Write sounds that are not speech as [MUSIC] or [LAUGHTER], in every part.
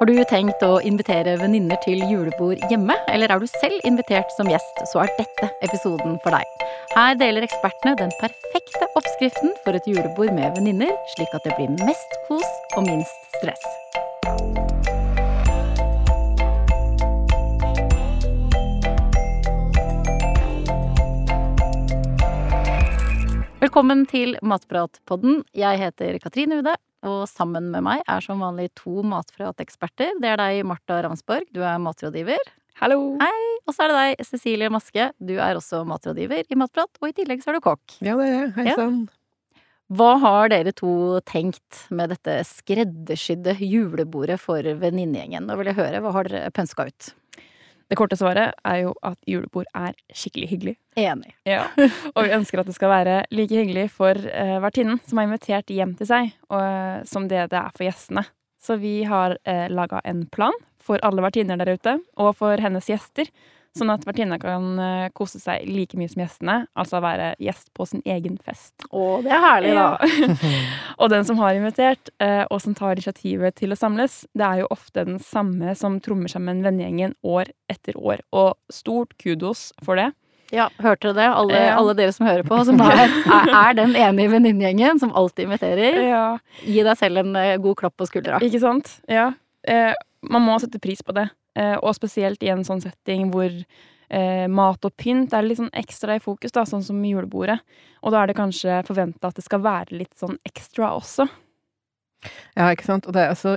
Har du tenkt å invitere venninner til julebord hjemme, eller er du selv invitert som gjest, så er dette episoden for deg. Her deler ekspertene den perfekte oppskriften for et julebord med venninner, slik at det blir mest kos og minst stress. Velkommen til Matpratpodden. Jeg heter Katrine Ude, og sammen med meg er som vanlig to matprateksperter. Det er deg, Marta Ramsborg. Du er matrådgiver. Hallo! Hei! Og så er det deg, Cecilie Maske. Du er også matrådgiver i Matprat, og i tillegg så er du kokk. Ja, det er jeg. Hei Ja. Hva har dere to tenkt med dette skreddersydde julebordet for venninnegjengen? Nå vil jeg høre, hva har dere pønska ut? Det korte svaret er jo at julebord er skikkelig hyggelig. Enig. Ja. Og vi ønsker at det skal være like hyggelig for uh, vertinnen som har invitert hjem til seg, og, som det det er for gjestene. Så vi har uh, laga en plan for alle vertinner der ute, og for hennes gjester. Sånn at vertinna kan uh, kose seg like mye som gjestene, altså være gjest på sin egen fest. Å, det er herlig, da. Ja. [LAUGHS] og den som har invitert, eh, og som tar initiativet til å samles, det er jo ofte den samme som trommer sammen vennegjengen år etter år. Og stort kudos for det. Ja, hørte dere det? Alle, Ja. alle dere som hører på, som [LAUGHS] er, er, den enige venninnegjengen som alltid inviterer. Ja, Gi deg selv en eh, god klapp på skuldra. ikke sant? Ja. Eh, man må sette pris på det. Eh, og spesielt i en sånn setting hvor eh, mat og pynt er litt sånn ekstra i fokus, da, sånn som julebordet. Og da er det kanskje forventa at det skal være litt sånn ekstra også. Ja, ikke sant. Og det er altså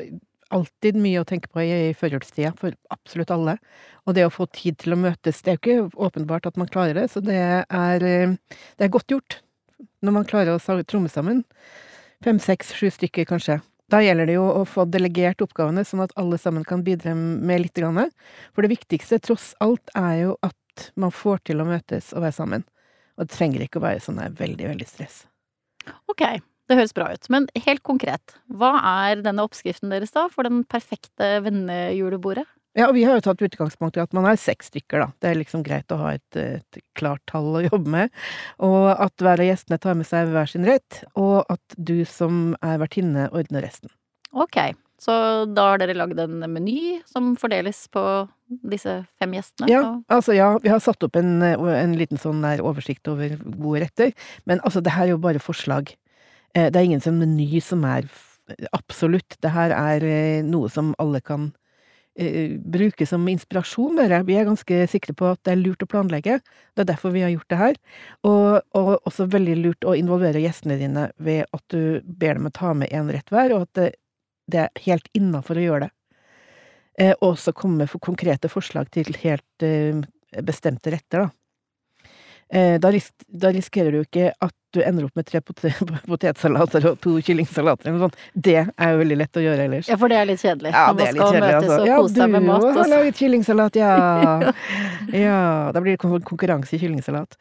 alltid mye å tenke på i, førjulstida for absolutt alle. Og det å få tid til å møtes, det er jo ikke åpenbart at man klarer det, så det er, eh, det er godt gjort når man klarer å tromme sammen. Fem, seks, sju stykker kanskje. Da gjelder det jo å få delegert oppgavene, sånn at alle sammen kan bidra med litt. For det viktigste, tross alt, er jo at man får til å møtes og være sammen. Og det trenger ikke å være sånn der veldig, veldig stress. Ok, det høres bra ut. Men helt konkret, hva er denne oppskriften deres da for den perfekte vennejulebordet? Ja, og vi har jo tatt utgangspunkt i at man er seks stykker, da. Det er liksom greit å ha et, et klart tall å jobbe med. Og at hver av gjestene tar med seg hver sin rett, og at du som er vertinne, ordner resten. Ok, så da har dere lagd en meny som fordeles på disse fem gjestene? Ja, altså ja, vi har satt opp en, en liten sånn oversikt over gode retter, men altså det her er jo bare forslag. Eh, Det er ingen sånn meny som er absolutt. Det her er eh, noe som alle kan bruke som inspirasjon, bare. Vi er ganske sikre på at det er lurt å planlegge. Det er derfor vi har gjort det her. Og, og også veldig lurt å involvere gjestene dine ved at du ber dem å ta med én rett hver, og at det, det er helt innafor å gjøre det. Eh, og også komme med konkrete forslag til helt eh, bestemte retter, da. Eh, da, ris da risikerer du ikke at du ender opp med tre pote [LAUGHS] potetsalater og to kyllingsalater eller noe sånt. Det er jo veldig lett å gjøre ellers. Ja, for det er litt kjedelig. Ja, Når det er litt kjedelig, altså. Ja, du òg har laget kyllingsalat, ja. [LAUGHS] ja. Da blir det kon- konkurranse i kyllingsalat.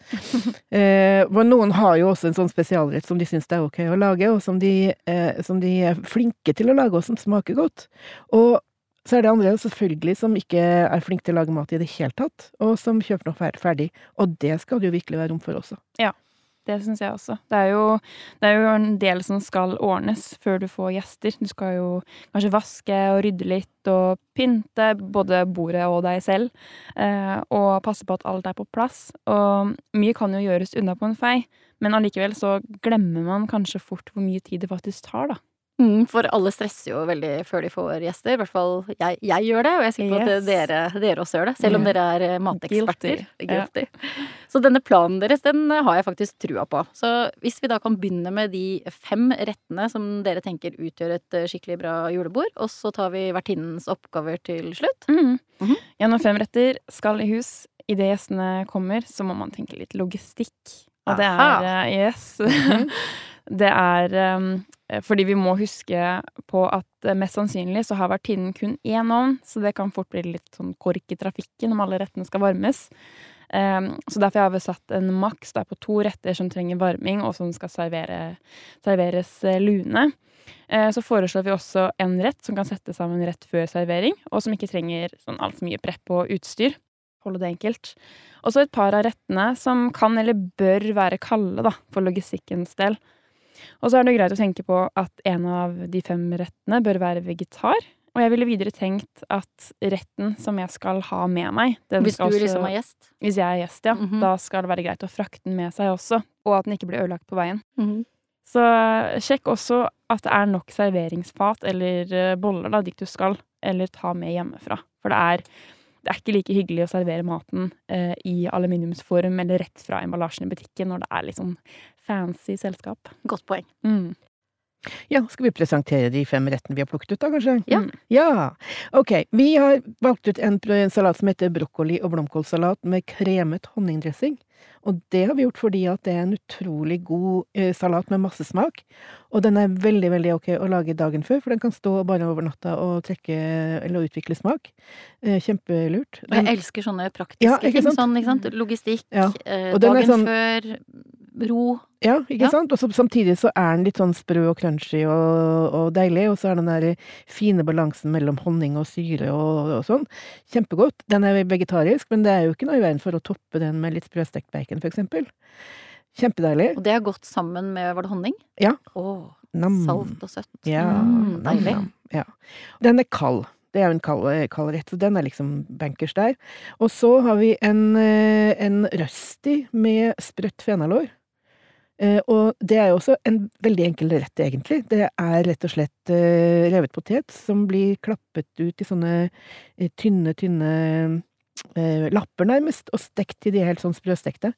Eh, men noen har jo også en sånn spesialrett som de syns det er ok å lage, og som de, eh, som de er flinke til å lage, og som smaker godt. Og så er det andre selvfølgelig som ikke er flinke til å lage mat i det hele tatt, og som kjøper noe ferdig. Og det skal det jo virkelig være rom for også. Ja, Det syns jeg også. Det er, jo, det er jo en del som skal ordnes før du får gjester. Du skal jo kanskje vaske og rydde litt og pynte både bordet og deg selv. Eh, og passe på at alt er på plass. Og mye kan jo gjøres unna på en fei, men allikevel så glemmer man kanskje fort hvor mye tid det faktisk tar, da. Mm, for alle stresser jo veldig før de får gjester. I hvert fall jeg, jeg gjør det, og jeg er sikker på at dere, dere også gjør det. Selv om dere er eh, mateksperter. Guilty. Ja. Så denne planen deres, den eh, har jeg faktisk trua på. Så hvis vi da kan begynne med de fem rettene som dere tenker utgjør et eh, skikkelig bra julebord, og så tar vi vertinnens oppgaver til slutt. Mm. Mm -hmm. Gjennom fem retter skal i hus, idet gjestene kommer, så må man tenke litt logistikk. Og det Aha. er eh, Yes. [LAUGHS] det er um, fordi vi må huske på at eh, mest sannsynlig så har vertinnen kun én ovn, så det kan fort bli litt sånn kork i trafikken om alle rettene skal varmes. Um, så derfor har vi satt en maks der på to retter som trenger varming, og som skal servere, serveres eh, lune. Så foreslår vi også en rett som kan settes sammen rett før servering, og som ikke trenger sånn altfor mye prepp og utstyr. Holde det enkelt. Og så et par av rettene som kan eller bør være kalde, da, for logistikkens del. Og så er det greit å tenke på at en av de fem rettene bør være vegetar. Og jeg ville videre tenkt at retten som jeg skal ha med meg den Hvis du også- liksom er gjest. Hvis jeg er gjest, ja. Mhm. Da skal det være greit å frakte den med seg også. Og at den ikke blir ødelagt på veien. Mhm. Så eh, sjekk også at det er nok serveringsfat eller eh, boller da, dit du skal, eller ta med hjemmefra. For det er, det er ikke like hyggelig å servere maten eh, i aluminiumsform eller rett fra emballasjen i butikken når det er sånn fancy selskap. Godt poeng. Mm. Ja, skal vi presentere de fem rettene vi har plukket ut, da, kanskje? Ja. Mm. Ja. Ok, vi har valgt ut en, salat som heter brokkoli- og blomkålsalat med kremet honningdressing. Og det har vi gjort fordi at det er en utrolig god eh, salat med masse smak. Og den er veldig, veldig ok å lage dagen før, for den kan stå bare over natta og trekke eller utvikle smak. Eh, kjempelurt. Og jeg elsker sånne praktiske Ja, ikke ting. sant? Sånn, ikke sant? Logistikk, Ja. eh, den er dagen sånn- før, ro. ja, ikke Ja. sant? Og samtidig så er den litt sånn sprø og crunchy og, og deilig, og så er den der fine balansen mellom honning og syre og, og sånn. Kjempegodt. Den er vegetarisk, men det er jo ikke noe i veien for å toppe den med litt sprøstekt bacon, for eksempel. Kjempedeilig. Og det har gått sammen med, var det honning? Ja. Åh, salt og søtt. Ja, Mm, deilig. nam. Ja. Den er kald. Det er jo en kald, eh, kald rett, så den er liksom bankers der. Og så har vi en, eh, en røsti med sprøtt fenalår. Eh, og det er jo også en veldig enkel rett, egentlig. Det er rett og slett eh, revet potet som blir klappet ut i sånne eh, tynne, tynne lapper, nærmest, og stekt til de er helt sånn sprøstekte.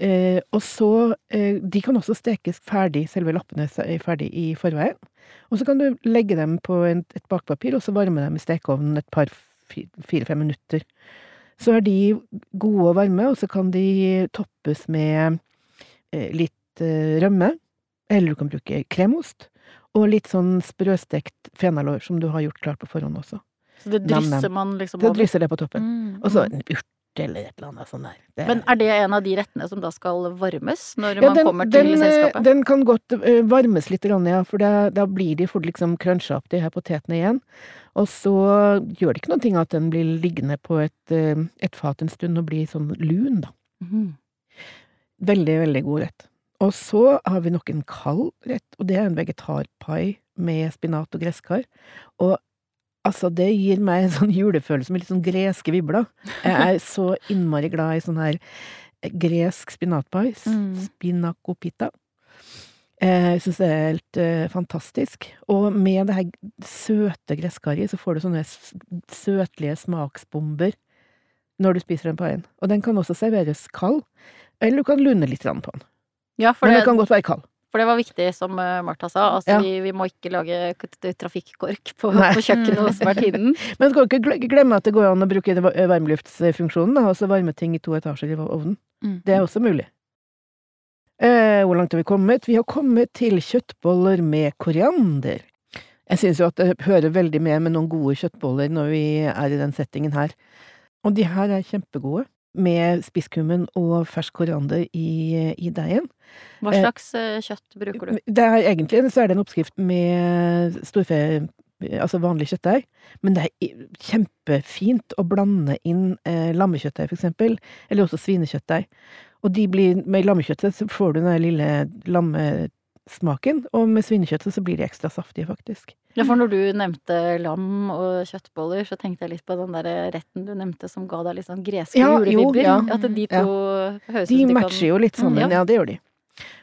Og så De kan også stekes ferdig, selve lappene er ferdig i forveien. Og så kan du legge dem på et bakpapir, og så varme dem i stekeovnen et par fire-fem minutter. Så er de gode og varme, og så kan de toppes med eh, litt eh, rømme, eller du kan bruke kremost, og litt sånn sprøstekt fenalår som du har gjort klart på forhånd også. Så det drysser man liksom over? over. drysser det på toppen. Mm. Og så en urt eller et eller annet sånt der. Det Men er det en av de rettene som da skal varmes når Ja, man den, kommer til den, eh, selskapet? Den kan godt eh, varmes litt, ja, for da, da blir de fort liksom cruncha opp, de her potetene igjen. Og så gjør det ikke noen ting at den blir liggende på et, et fat en stund og blir sånn lun, da. Mm. Veldig, veldig god rett. Og så har vi nok en kald rett, og det er en vegetarpai med spinat og gresskar. Og altså, det gir meg en sånn julefølelse med litt sånn greske vibler. Jeg er [LAUGHS] så innmari glad i sånn her gresk spinatpai. Mm. Spinacopita. Eh, Jeg syns det er helt uh, fantastisk. Og med det her søte gresskarriet, så får du sånne søtlige smaksbomber når du spiser den paien. Og den kan også serveres kald, eller du kan lune litt på den. Ja, for Men det, den kan godt være kald. for det var viktig, som eh, Martha sa. Altså, Ja. vi, vi må ikke lage trafikkork på, på kjøkkenet hos vertinnen. [LAUGHS] Men skal ikke glemme at det går an å bruke det va- varmluftsfunksjonen, da, altså varme ting i to etasjer i ovnen. Mm. Det er også mulig. Eh, hvor langt har vi kommet? Vi har kommet til kjøttboller med koriander. Jeg synes jo at det hører veldig med med noen gode kjøttboller når vi er i den settingen her. Og de her er kjempegode, med spisskummen og fersk koriander i, i deigen. Hva Eh, slags eh, kjøtt bruker du? Det er egentlig så er det en oppskrift med storfe, altså vanlig kjøttdeig, men det er kjempefint å blande inn eh, lammekjøttdeig, for eksempel, eller også svinekjøttdeig. Og de blir, med lammekjøttet så får du den lille lille lammesmaken, og med svinekjøttet så blir de ekstra saftige, faktisk. Ja, for når du nevnte lam og kjøttboller, så tenkte jeg litt på den der retten du nevnte som ga deg litt sånn greske Ja, julevibber. ja. At de to høres ut De matcher kan jo litt sammen, Mm, ja. ja. det gjør de.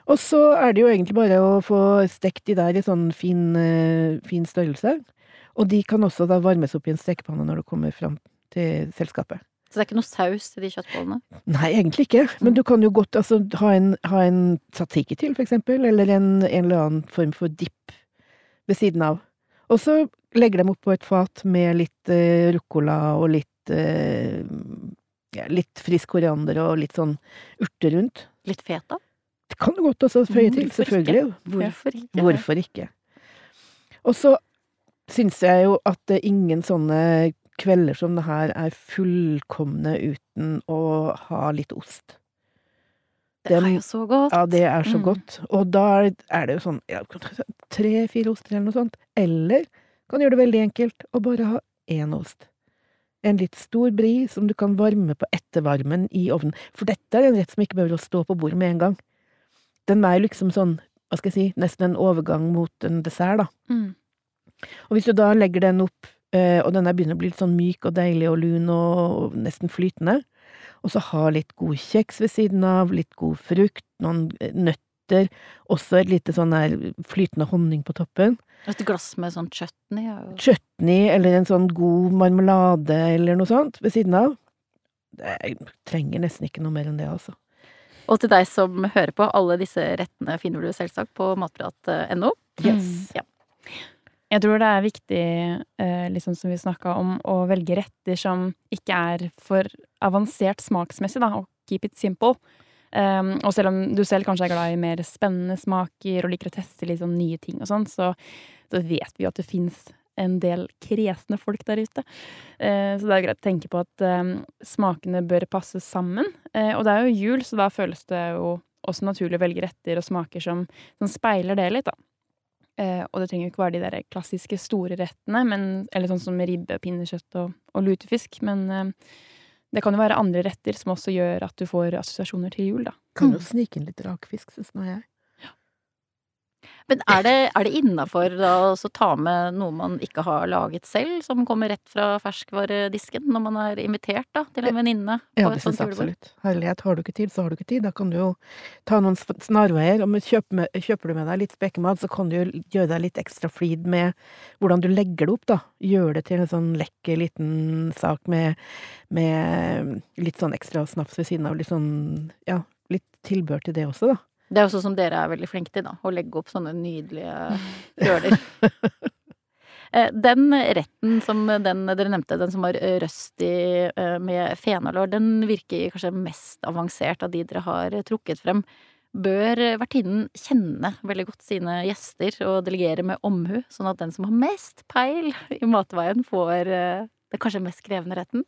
Og så er det jo egentlig bare å få stekt de der i sånn fin, eh, fin størrelse. Og de kan også da varmes opp i en stekepanne når du kommer fram til selskapet. Så det er ikke noe saus til de kjøttbollene? Nei, egentlig ikke, men du kan jo godt altså, ha en, ha en tzatziki til, for eksempel, eller en, en eller annen form for dipp ved siden av. Og så legger dem opp på et fat med litt eh, ruccola og litt eh, ja, litt frisk koriander og litt sånn urter rundt. Litt feta? Det kan du godt også føye til, hvorfor ikke? selvfølgelig. Hvorfor ikke? Hvorfor ikke? Og så syns jeg jo at ingen sånne kvelder som det her er fullkomne uten å ha litt ost. Det er jo så godt. Ja, det er så Mm. godt. Og da er det jo sånn ja, tre-fire oster eller noe sånt. Eller kan gjøre det veldig enkelt og bare ha én ost. En litt stor bri som du kan varme på ettervarmen i ovnen. For dette er en rett som ikke behøver å stå på bordet med en gang. Den er liksom sånn, hva skal jeg si, nesten en overgang mot en dessert, da. Mm. Og hvis du da legger den opp og den er begynner å bli litt sånn myk og deilig og lun og, og nesten flytende. Og så ha litt god kjeks ved siden av, litt god frukt, noen eh, nøtter, også et lite sånn der flytende honning på toppen. Et glass med sånn chutney er Chutney eller en sånn god marmelade eller noe sånt ved siden av. Jeg trenger nesten ikke noe mer enn det, altså. Og til deg som hører på, alle disse rettene finner du selvsagt på matprat.no. Yes. Ja. Jeg tror det er viktig, eh, liksom som vi snakka om, å velge retter som ikke er for avansert smaksmessig, da, og keep it simple. Um, og selv om du selv kanskje er glad i mer spennende smaker og liker å teste litt sånn nye ting og sånn, så, så vet vi jo at det fins en del kresne folk der ute. Uh, så det er greit å tenke på at um, smakene bør passe sammen. Uh, og det er jo jul, så da føles det jo også naturlig å velge retter og smaker som, som speiler det litt, da. Eh, og det trenger jo ikke være de der klassiske store rettene, men, eller sånn som ribbe, pinnekjøtt og, og lutefisk, men eh, det kan jo være andre retter som også gjør at du får assosiasjoner til jul, da. Kan jo snike inn litt rakfisk, syns nå jeg. Men er det, er det innafor å ta med noe man ikke har laget selv, som kommer rett fra ferskvaredisken, når man er invitert da, til en venninne Ja, det et syns jeg absolutt. Herlighet, har du ikke tid, så har du ikke tid. Da kan du jo ta noen snarveier. Og kjøper, med, kjøper du med deg litt spekemat, så kan du jo gjøre deg litt ekstra flid med hvordan du legger det opp, da. Gjør det til en sånn lekker liten sak med, med litt sånn ekstra snaps ved siden av. Litt sånn, ja, litt tilbør til det også, da. Det er jo sånn som dere er veldig flinke til, da. Å legge opp sånne nydelige kjøler. [LAUGHS] Eh, Den retten som den dere nevnte, den som var røstig eh, med fenalår, den virker kanskje mest avansert av de dere har trukket frem. Bør vertinnen kjenne veldig godt sine gjester og delegere med omhu, sånn at den som har mest peil i matveien, får eh, den kanskje mest krevende retten?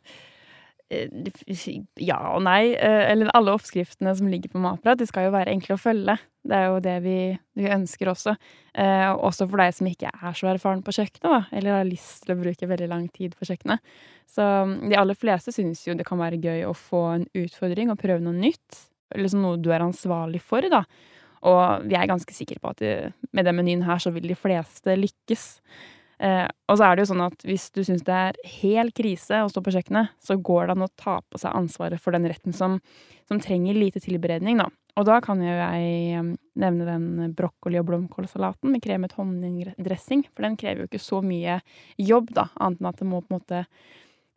Eh, Ja og nei. eh, Eller alle oppskriftene som ligger på Matprat, de skal jo være enkle å følge. Det er jo det vi, vi ønsker også. Eh, også for deg som ikke er så erfaren på kjøkkenet, da, eller har lyst til å bruke veldig lang tid på kjøkkenet. Så mm, de aller fleste syns jo det kan være gøy å få en utfordring og prøve noe nytt. Liksom noe du er ansvarlig for, da. Og vi er ganske sikre på at med den menyen her så vil de fleste lykkes. Eh, og så er det jo sånn at hvis du syns det er hel krise å stå på kjøkkenet, så går det an å ta på seg ansvaret for den retten som, som trenger lite tilberedning, da. Og da kan jo jeg eh, nevne den brokkoli- og blomkålsalaten med kremet honningdressing, for den krever jo ikke så mye jobb, da, annet enn at det må på en måte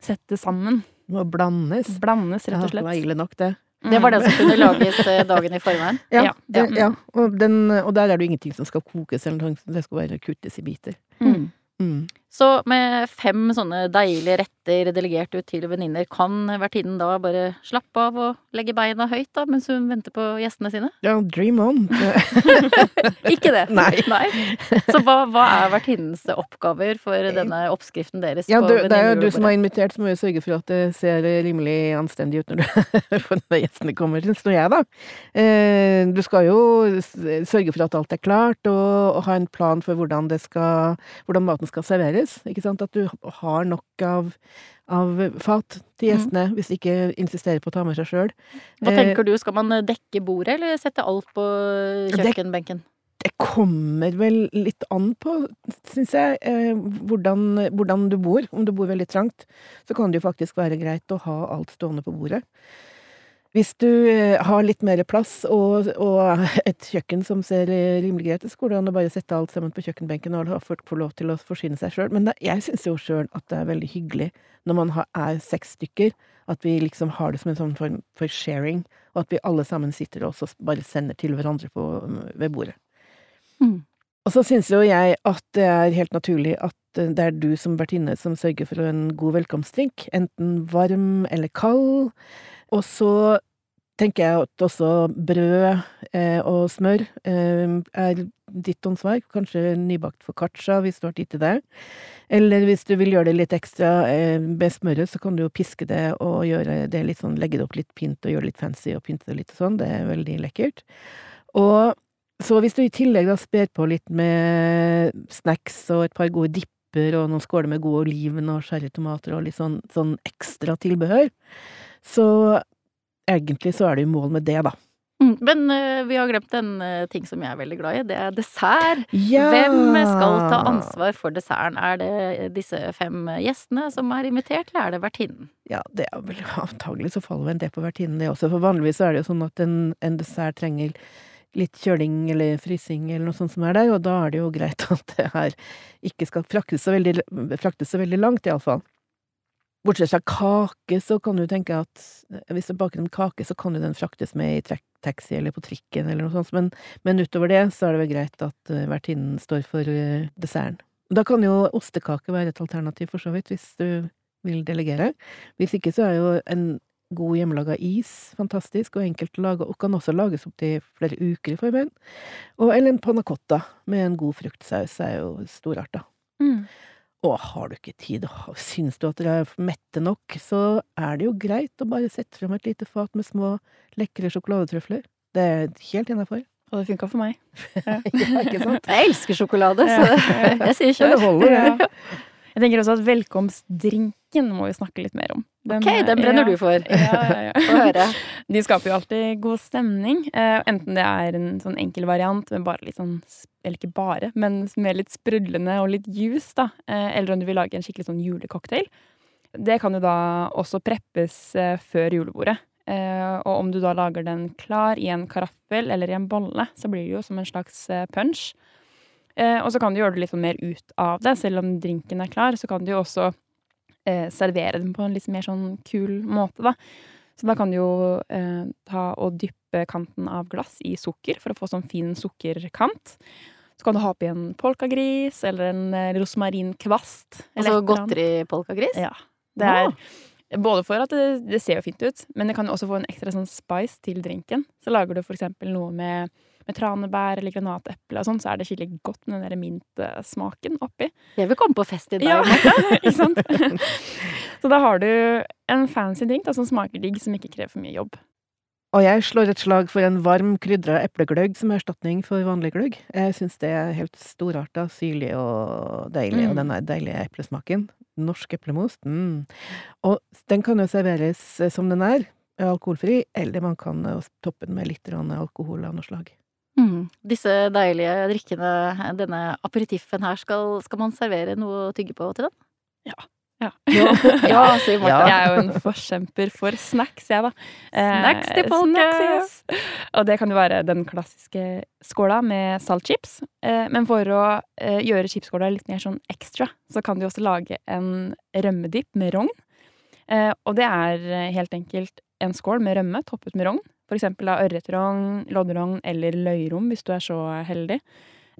settes sammen. Må blandes. Blandes, rett og Ja, det var ille nok, det. Det var den som kunne lages eh, dagen i forveien. Ja, Ja, det, ja. ja. Og, den, og der er det jo ingenting som skal kokes, eller noe, det skal bare kuttes i biter. Mm. Så med fem sånne deilige retter delegert ut til venninner, kan vertinnen da bare slappe av og legge beina høyt da, mens hun venter på gjestene sine? Ja, dream on. [LAUGHS] [LAUGHS] Ikke det? [LAUGHS] Nei. Så hva, hva er vertinnens oppgaver for denne oppskriften deres? Ja, du, det er jo du som har invitert, så må jo sørge for at det ser rimelig anstendig ut når, du, når gjestene kommer, syns nå jeg, da. Eh, du skal jo sørge for at alt er klart, og, og ha en plan for hvordan, det skal, hvordan maten skal serveres. Ikke sant? At du har nok av, av fat til gjestene, hvis de ikke insisterer på å ta med seg sjøl. Hva tenker du, skal man dekke bordet, eller sette alt på kjøkkenbenken? Det kommer vel litt an på, syns jeg, eh, hvordan, hvordan du bor. Om du bor veldig trangt, så kan det jo faktisk være greit å ha alt stående på bordet. Hvis du eh, har litt mer plass og, og et kjøkken som ser rimelig greit ut, så går det an å bare sette alt sammen på kjøkkenbenken og la folk få lov til å forsyne seg sjøl. Men det, jeg syns jo sjøl at det er veldig hyggelig når man har, er seks stykker, at vi liksom har det som en sånn form for sharing, og at vi alle sammen sitter og bare sender til hverandre på, ved bordet. Mm. Og så syns jo jeg at det er helt naturlig at eh, det er du som vertinne som sørger for en god velkomstdrink, enten varm eller kald. Og så tenker jeg at også brød eh, og smør eh, er ditt ansvar. Kanskje nybakt foccaccia, hvis du har tid til det. Eller hvis du vil gjøre det litt ekstra eh, med smøret, så kan du jo piske det og gjøre det litt sånn, legge det opp litt pint og gjøre det litt fancy og pynte det litt og sånn. Det er veldig lekkert. Og så hvis du i tillegg da sper på litt med snacks og et par gode dipper og noen skåler med god oliven og sherrytomater og litt sånn, sånn ekstra tilbehør, så egentlig så er det jo mål med det, da. Mm, Men uh, vi har glemt en uh, ting som jeg er veldig glad i. Det er dessert. Ja! Hvem skal ta ansvar for desserten? Er det disse fem gjestene som er invitert, eller er det vertinnen? Ja, det er vel [LAUGHS] antagelig så faller vel det på vertinnen, det også. For vanligvis er det jo sånn at en, en dessert trenger litt kjøling eller frysing eller noe sånt som er der, og da er det jo greit [LAUGHS] at det her ikke skal fraktes så veldig, fraktes så veldig langt, iallfall. Bortsett fra kake, så kan du tenke at hvis du baker en kake, så kan jo den fraktes med i taxi eller på trikken eller noe sånt, men, men utover det så er det vel greit at uh, vertinnen står for uh, desserten. Da kan jo ostekake være et alternativ, for så vidt, hvis du vil delegere. Hvis ikke så er jo en god hjemmelaga is fantastisk og enkelt å lage, og kan også lages opp til flere uker i formen. Og eller en panna cotta med en god fruktsaus er jo storarta. Mm. Og har du ikke tid, og syns du at dere er mette nok, så er det jo greit å bare sette frem et lite fat med små, lekre sjokoladetrøfler. Det er helt innafor. Og det funka for meg. [LAUGHS] Ja, ikke sant? Jeg elsker sjokolade, så Ja. [LAUGHS] jeg sier kjør. det holder, det. Ja. Jeg tenker også at velkomstdrinken må vi snakke litt mer om. Ok, den brenner ja. du for. [LAUGHS] Ja, ja, ja. Få høre. De skaper jo alltid god stemning. Eh, enten det er en sånn enkel variant med bare litt sånn Eller ikke bare, men med litt sprudlende og litt juice, da. Eh, eller om du vil lage en skikkelig sånn julecocktail. Det kan jo da også preppes eh, før julebordet. Eh, og om du da lager den klar i en karaffel eller i en bolle, så blir det jo som en slags eh, punch. Eh, og så kan du gjøre det litt sånn mer ut av det. Selv om drinken er klar, så kan du jo også eh, servere den på en litt mer sånn kul måte, da. Så da kan du jo eh, ta og dyppe kanten av glass i sukker for å få sånn fin sukkerkant. Så kan du ha oppi en polkagris eller en eh, rosmarinkvast. Altså godteripolkagris? Ja. Det er både for at det, det ser jo fint ut, men det kan jo også få en ekstra sånn spice til drinken. Så lager du for eksempel noe med, med tranebær eller granateple og sånn, så er det skikkelig godt med den der mintsmaken oppi. Det vil komme på fest i dag. Ja, [LAUGHS] ikke sant? [LAUGHS] Så da har du en fancy drink da, som smaker digg, som ikke krever for mye jobb. Og jeg slår et slag for en varm, krydra eplegløgg som er erstatning for vanlig gløgg. Jeg syns det er helt storarta, syrlig og deilig, og Mm. den der deilige eplesmaken. Norsk eplemost. Mm. Og den kan jo serveres eh, som den er, alkoholfri, eller man kan eh, toppe den med litt alkohol av noe slag. Mm. Disse deilige drikkene, denne aperitiffen her, skal, skal man servere noe å tygge på til den? Ja. Ja, [LAUGHS] sier Marte. Ja. Jeg er jo en forkjemper for snacks, jeg, da. Eh, Snacks til folket! snacks, yes. Og det kan jo være den klassiske skåla med saltchips. Eh, men for å eh, gjøre chipskåla litt mer sånn ekstra, så kan du også lage en rømmedipp med rogn. Eh, og det er eh, helt enkelt en skål med rømme toppet med rogn. Eksempel av ørretrogn, lodderogn eller løyrom, hvis du er så heldig.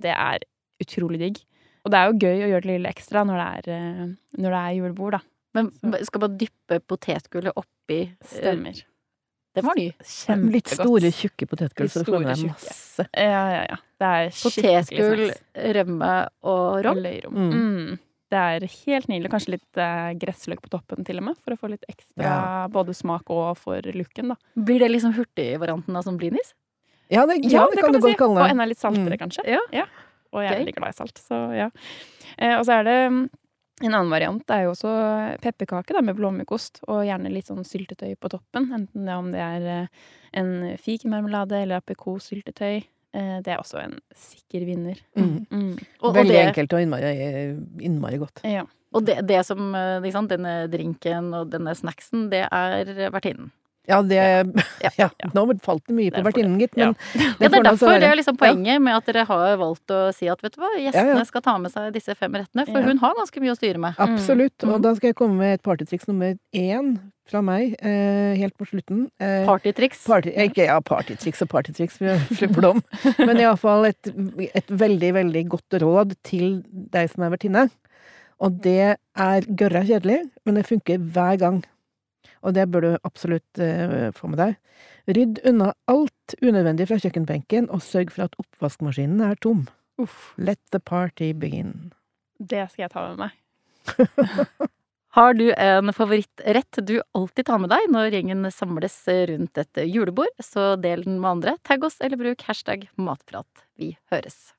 Det er utrolig digg. Og det er jo gøy å gjøre det lille ekstra når det er, eh, når det er julebord, da. Men skal man dyppe potetgullet oppi eh, Stemmer. Den var ny. Kjempegodt. Litt store, tjukke potetgull, Litt så får man tjukke. masse. Ja, ja, ja. Det er Potetgull, rømme og Og løyrom. Mm. Mm. Det er helt nydelig. Kanskje litt eh, gressløk på toppen til og med, for å få litt ekstra Ja. både smak og for looken, da. Blir det liksom hurtigvarianten av sånn blinis? Ja, det, ja, det, kan du godt godt kalle det. Og det. enda litt saltere, Mm. kanskje. Ja. Og jeg er veldig glad i salt, så ja. Eh, og så er det mm, en annen variant. Det er jo også pepperkake da, med blåmuggost, og gjerne litt sånn syltetøy på toppen. Enten det om det er eh, en fikenmarmelade eller aprikossyltetøy. Eh, det er også en sikker vinner. Mm. Mm. Og, og, Veldig det, enkelt og innmari, innmari godt. Ja. og det, det som liksom, Denne drinken og denne snacksen, det er vertinnen. Ja, det [LAUGHS] Ja. Ja, nå falt det mye på er vertinnen, gitt, men Ja, det er derfor det er liksom poenget med at dere har valgt å si at vet du hva, gjestene skal ta med seg disse fem rettene, for hun har ganske mye å styre med. Absolutt. Mm. Og da skal jeg komme med et partytriks nummer én fra meg, eh, helt på slutten. Eh, Partytriks. Party, eh, ikke ja, partytriks og partytriks, [LAUGHS] dem. Men iallfall et, et veldig, veldig godt råd til deg som er vertinne. Og det er gørra kjedelig, men det funker hver gang. Og det bør du absolutt eh, få med deg. Rydd unna alt unødvendig fra kjøkkenbenken, og sørg for at oppvaskmaskinen er tom. Uff, Let the party begin. det skal jeg ta med meg. [LAUGHS] Har du en favorittrett du alltid tar med deg når gjengen samles rundt et julebord, så del den med andre. Tagg oss eller bruk hashtag matprat. Vi høres.